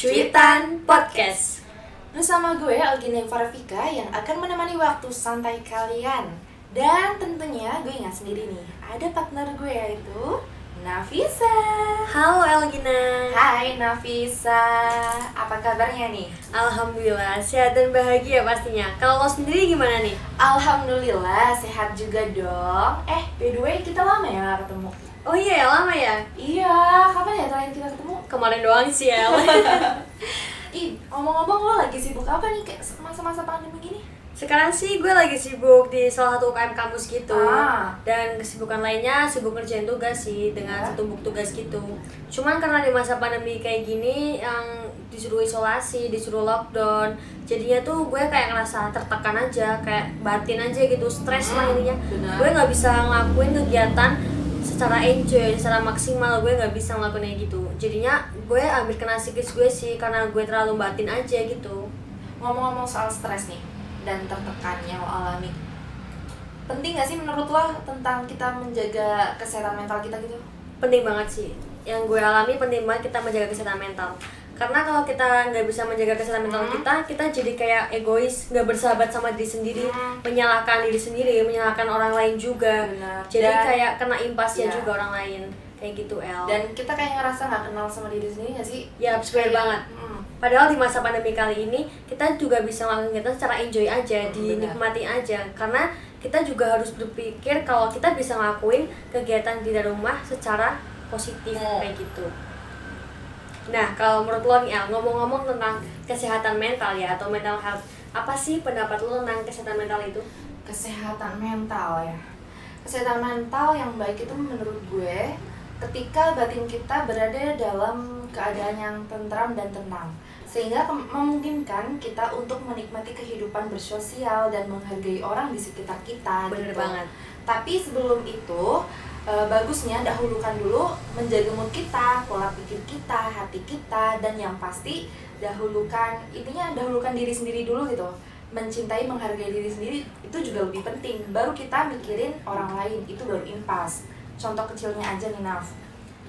Cuitan Podcast. Bersama gue Algina Farafika yang akan menemani waktu santai kalian. Dan tentunya gue nggak sendiri nih, ada partner gue yaitu Nafisa. Halo Elgina. Hai Nafisa, apa kabarnya nih? Alhamdulillah sehat dan bahagia pastinya. Kalau lo sendiri gimana nih? Alhamdulillah sehat juga dong. Eh, by the way kita lama ya ketemu. Oh iya ya lama ya. Iya, kapan ya terakhir kita ketemu? Kemarin doang sih ya. Ih, ngomong-ngomong lo lagi sibuk apa nih kayak masa-masa pandemi gini? Sekarang sih gue lagi sibuk di salah satu UKM kampus gitu Ah. Dan kesibukan lainnya sibuk ngerjain tugas sih dengan Ya. setumpuk tugas gitu Cuman karena di masa pandemi kayak gini yang disuruh isolasi, disuruh lockdown Jadinya tuh gue kayak ngerasa tertekan aja, kayak batin aja gitu, stres lah Hmm, intinya benar. Gue nggak bisa ngelakuin kegiatan secara enjoy, secara maksimal gue nggak bisa ngelakuin kayak gitu. Jadinya gue ambil kena psikis gue sih karena gue terlalu batin aja gitu. Ngomong-ngomong soal stres nih dan tertekan yang lo alami Penting gak sih menurut lo tentang kita menjaga kesehatan mental kita gitu? penting banget sih. Yang gue alami penting banget kita menjaga kesehatan mental karena kalau kita nggak bisa menjaga kesehatan mental Hmm. kita kita jadi kayak egois nggak bersahabat sama diri sendiri Hmm. menyalahkan diri sendiri menyalahkan orang lain juga Benar. jadi Dan- kayak kena impasnya Iya. juga orang lain kayak gitu El Dan kita kayak ngerasa gak kenal sama diri sendiri gak sih? ya benar banget Mm. Padahal di masa pandemi kali ini kita juga bisa melakukan kegiatan secara enjoy aja, Hmm, dinikmati aja. Karena kita juga harus berpikir kalau kita bisa ngelakuin kegiatan di dalam rumah secara positif Hmm. kayak gitu. Nah, kalau menurut lo nih El, ngomong-ngomong tentang kesehatan mental ya atau mental health, apa sih pendapat lo tentang kesehatan mental itu? Kesehatan mental ya Kesehatan mental yang baik itu menurut gue Ketika batin kita berada dalam keadaan yang tentram dan tenang Sehingga memungkinkan kita untuk menikmati kehidupan bersosial dan menghargai orang di sekitar kita Bener gitu. banget. Tapi sebelum itu eh, bagusnya dahulukan dulu menjaga mood kita, pola pikir kita, hati kita, dan yang pasti dahulukan intinya dahulukan diri sendiri dulu gitu. Mencintai, menghargai diri sendiri itu juga lebih penting. Baru kita mikirin orang lain itu baru impas. Contoh kecilnya aja nih Naf.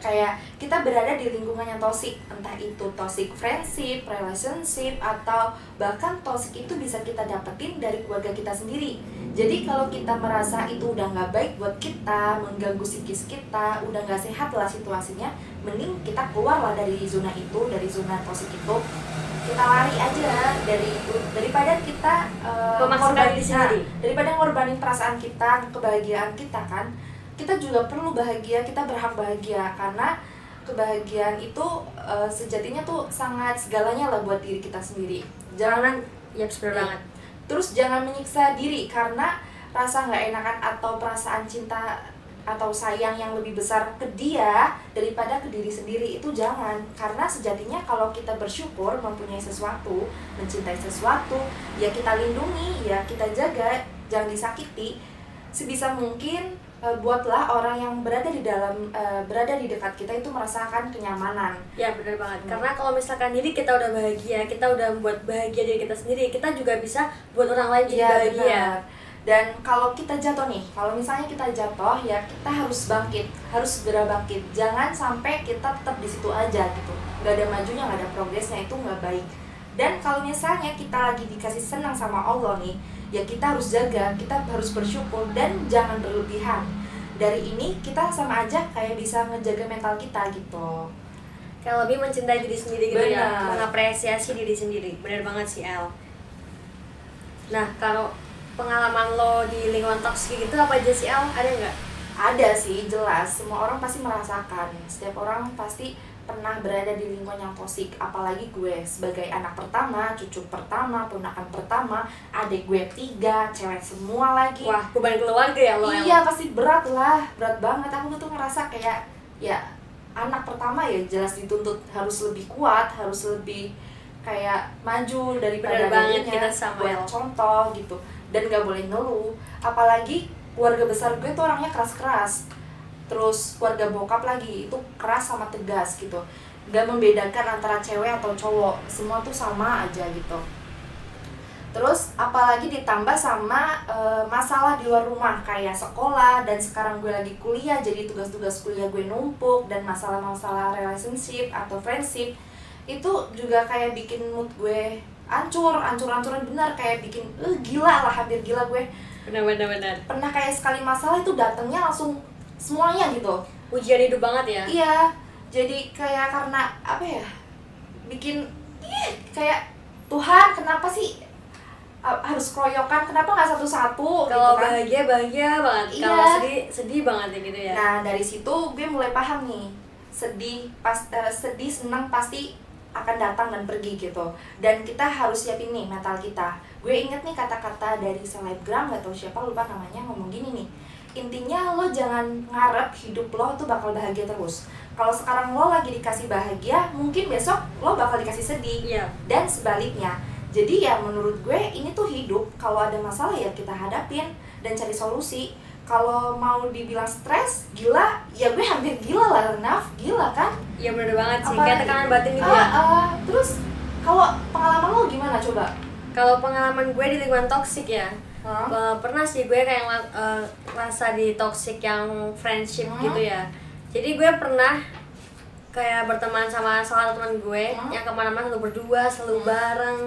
Kayak kita berada di lingkungan yang toxic, entah itu toxic friendship, relationship, atau bahkan toxic itu bisa kita dapetin dari keluarga kita sendiri. Jadi kalau kita merasa itu udah nggak baik buat kita, mengganggu psikis kita, udah nggak sehat lah situasinya, mending kita keluar lah dari zona itu, dari zona toxic itu. Kita lari aja dari itu daripada kita eh, Memaksakan ngorbanin- diri sendiri. daripada ngorbanin perasaan kita, kebahagiaan kita kan. Kita juga perlu bahagia, kita berhak bahagia karena kebahagiaan itu eh, sejatinya tuh sangat segalanya lah buat diri kita sendiri. Jangan Ya, benar Iya. banget. Terus jangan menyiksa diri karena rasa nggak enakan atau perasaan cinta atau sayang yang lebih besar ke dia daripada ke diri sendiri itu jangan. Karena sejatinya kalau kita bersyukur mempunyai sesuatu mencintai sesuatu ya kita lindungi ya kita jaga jangan disakiti. Sebisa mungkin eh, buatlah orang yang berada di dalam eh, berada di dekat kita itu merasakan kenyamanan Ya benar banget. Hmm. Karena kalau misalkan diri kita udah bahagia, kita udah membuat bahagia diri kita sendiri, kita juga bisa buat orang lain jadi Iya, bahagia. benar. Dan kalau kita jatuh nih, kalau misalnya kita jatuh ya kita harus bangkit, harus segera bangkit. Jangan sampai kita tetap di situ aja gitu. Gak ada majunya, gak ada progresnya itu nggak baik. Dan kalau misalnya kita lagi dikasih senang sama Allah nih, ya kita harus jaga, kita harus bersyukur dan jangan berlebihan. Dari ini kita sama aja kayak bisa ngejaga mental kita gitu. Kayak lebih mencintai diri sendiri gitu ya, mengapresiasi diri sendiri. Bener banget sih El. Nah kalau pengalaman lo di lingkungan toksik gitu apa aja sih El? Ada nggak? Ada sih, jelas. Semua orang pasti merasakan. Setiap orang pasti pernah berada di lingkungan yang toksik. Apalagi gue sebagai anak pertama, cucu pertama, ponakan pertama, adik gue tiga, cewek semua lagi. Wah beban keluarga ya lo iya, pasti berat lah. Berat banget. Aku tuh ngerasa kayak, ya anak pertama ya jelas dituntut harus lebih kuat, harus lebih kayak maju daripada sama, buat El. contoh gitu dan gak boleh ngeluh apalagi keluarga besar gue tuh orangnya keras-keras. Terus keluarga bokap lagi itu keras sama tegas gitu. Gak membedakan antara cewek atau cowok semua tuh sama aja gitu. Terus apalagi ditambah sama eh, masalah di luar rumah kayak sekolah dan sekarang gue lagi kuliah jadi tugas-tugas kuliah gue numpuk dan masalah-masalah relationship atau friendship itu juga kayak bikin mood gue hancur hancur-hancuran benar kayak bikin eh gila lah hampir gila gue benar benar benar. Pernah kayak sekali masalah itu datangnya langsung semuanya gitu. Ujian hidup banget ya? Iya. Jadi kayak karena apa ya bikin ih, kayak Tuhan kenapa sih uh, harus keroyokan? Kenapa nggak satu-satu? Kalau gitu kan. bahagia bahagia banget. Iya. kalau sedih sedih banget ya gitu ya? Nah dari situ gue mulai paham nih. Sedih pas eh, sedih senang pasti akan datang dan pergi gitu. Dan kita harus siapin nih mental kita. Gue inget nih kata-kata dari selebgram gak tau siapa lupa namanya ngomong gini nih. Intinya lo jangan ngarep hidup lo tuh bakal bahagia terus. Kalau sekarang lo lagi dikasih bahagia mungkin besok lo bakal dikasih sedih. Iya. Dan sebaliknya. Jadi ya menurut gue ini tuh hidup. Kalau ada masalah ya kita hadapin dan cari solusi kalau mau dibilang stres gila. Ya gue hampir gila lah Naf gila kan? Iya benar banget sih. Apalagi- kayak tekanan batin gitu Ah, ya. ah. terus kalau pengalaman lo gimana coba? Kalau pengalaman gue di lingkungan toksik ya. Eh, pernah sih gue kayak ng- eh, rasa di toxic yang friendship Hmm. gitu ya. Jadi gue pernah kayak berteman sama salah satu teman gue Hmm. yang ke mana-mana selalu berdua selalu bareng.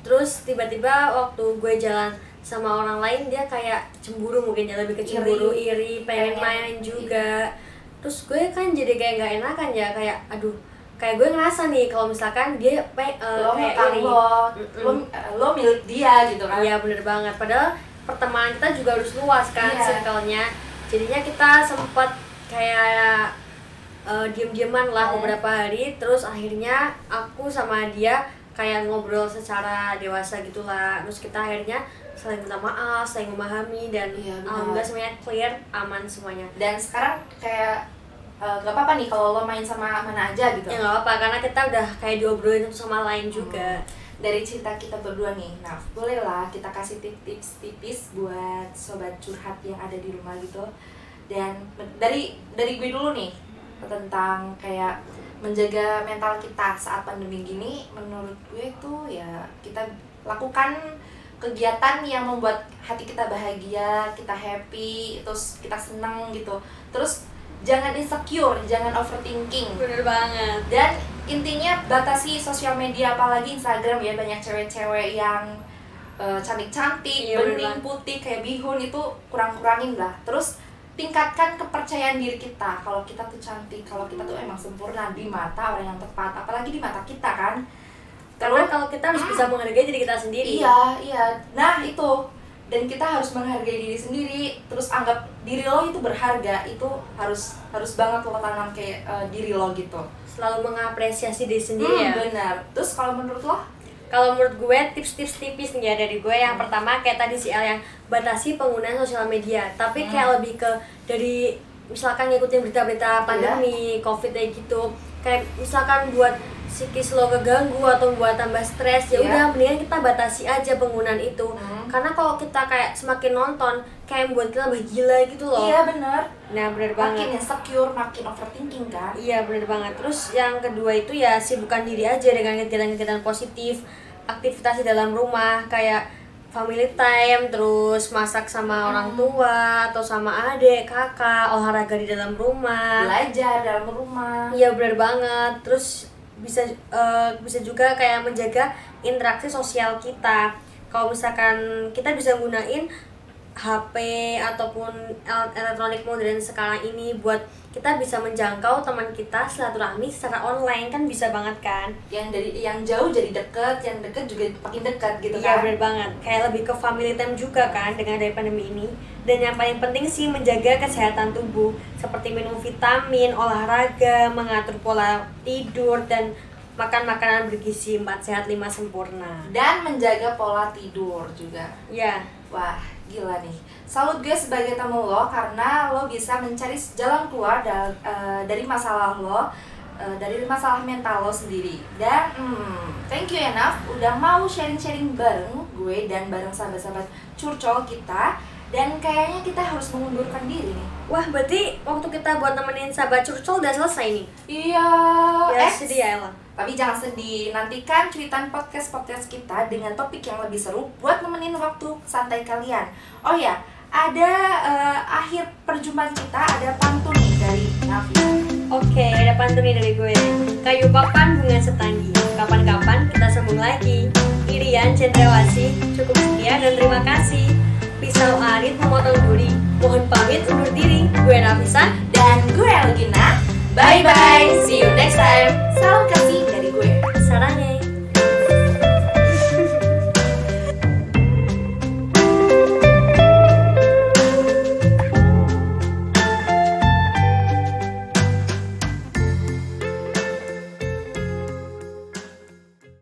Terus tiba-tiba waktu gue jalan sama orang lain dia kayak cemburu mungkin ya lebih ke cemburu iri, pengen Pengen. main juga terus gue kan jadi kayak nggak enakan ya kayak aduh kayak gue ngerasa nih kalau misalkan dia pe, eh, lo kayak iri lo Mm-mm. lo lo milik dia gitu kan Iya bener banget. Padahal pertemanan kita juga harus luas kan Iya. circle-nya. Jadinya kita sempat kayak uh, diem-dieman lah Hmm. beberapa hari. Terus akhirnya aku sama dia kayak ngobrol secara dewasa gitulah. Terus kita akhirnya saling minta maaf, saling memahami dan Iya, alhamdulillah semuanya clear, aman semuanya. dan sekarang kayak eh, gak apa-apa nih kalau lo main sama mana aja gitu Ya nggak apa-apa karena kita udah kayak diobrolin sama lain juga. dari cerita kita berdua nih, nah bolehlah kita kasih tips-tips tipis buat sobat curhat yang ada di rumah gitu. Dan dari dari gue dulu nih tentang kayak menjaga mental kita saat pandemi gini, menurut gue tuh ya kita lakukan kegiatan yang membuat hati kita bahagia, kita happy, terus kita seneng gitu. Terus jangan insecure, jangan overthinking Bener banget. dan intinya batasi sosial media apalagi Instagram ya banyak cewek-cewek yang eh, cantik-cantik, Iya, bening putih kayak bihun itu kurang-kurangin lah. Terus tingkatkan kepercayaan diri kita kalau kita tuh cantik, kalau kita tuh emang sempurna di mata orang yang tepat, apalagi di mata kita kan. Karena kalau kita harus bisa menghargai diri kita sendiri. iya, iya. Nah, itu dan kita harus menghargai diri sendiri terus anggap diri lo itu berharga itu harus harus banget lo tanam kayak eh, diri lo gitu Selalu mengapresiasi diri sendiri Hmm, ya. benar. Terus kalau menurut lo? Kalau menurut gue tips-tips tipis nih ya dari gue yang pertama kayak tadi si El yang batasi penggunaan sosial media. Tapi Hmm. kayak lebih ke dari misalkan ngikutin berita-berita pandemi, covid kayak gitu. Kayak misalkan buat psikis lo keganggu atau buat tambah stres ya Iya. udah mendingan kita batasi aja penggunaan itu. Hmm. Karena kalau kita kayak semakin nonton kayak membuat kita lebih gila gitu loh. Iya benar. Nah, bener banget. Makin insecure, makin overthinking kan? Iya bener banget. Terus yang kedua itu ya sibukkan diri aja dengan kegiatan-kegiatan positif, aktivitas di dalam rumah kayak family time, terus masak sama orang tua atau sama adik, kakak, olahraga di dalam rumah. Belajar dalam rumah. Iya bener banget. Terus bisa eh, bisa juga kayak menjaga interaksi sosial kita. Kalau misalkan kita bisa gunain HP ataupun el- elektronik modern sekarang ini buat kita bisa menjangkau teman kita silaturahmi secara online kan bisa banget kan? Yang dari yang jauh jadi deket, yang deket juga makin dekat gitu Iya kan? bener banget. Kayak lebih ke family time juga kan dengan dari pandemi ini. Dan yang paling penting sih menjaga kesehatan tubuh seperti minum vitamin, olahraga, mengatur pola tidur dan makan makanan bergizi 4 sehat 5 sempurna. Dan menjaga pola tidur juga. Ya, Wah, gila nih. Salut gue sebagai tamu lo karena lo bisa mencari jalan keluar dal- eh, dari masalah lo, eh, dari masalah mental lo sendiri. Dan hmm, thank you ya Naf, udah mau sharing-sharing bareng gue dan bareng sahabat-sahabat curcol kita. Dan kayaknya kita harus mengundurkan diri nih. wah berarti waktu kita buat nemenin sahabat curcol udah selesai nih. Iya. Ya, sedih ya Ella. Tapi jangan sedih, nantikan cuitan podcast-podcast kita dengan topik yang lebih seru buat nemenin waktu santai kalian. Oh ya, ada eh, akhir perjumpaan kita ada pantun nih. dari Nafisa. Oke, ada pantun nih dari gue. Kayu papan bunga setanggi. Kapan-kapan kita sambung lagi. Irian Cendrawasi, cukup sekian dan terima kasih. Pisau arit memotong duri. Mohon pamit undur diri. Gue Nafisa. Dan gue Elgina. Bye bye. See you next time. Salam kasih dari gue. Sarangnya.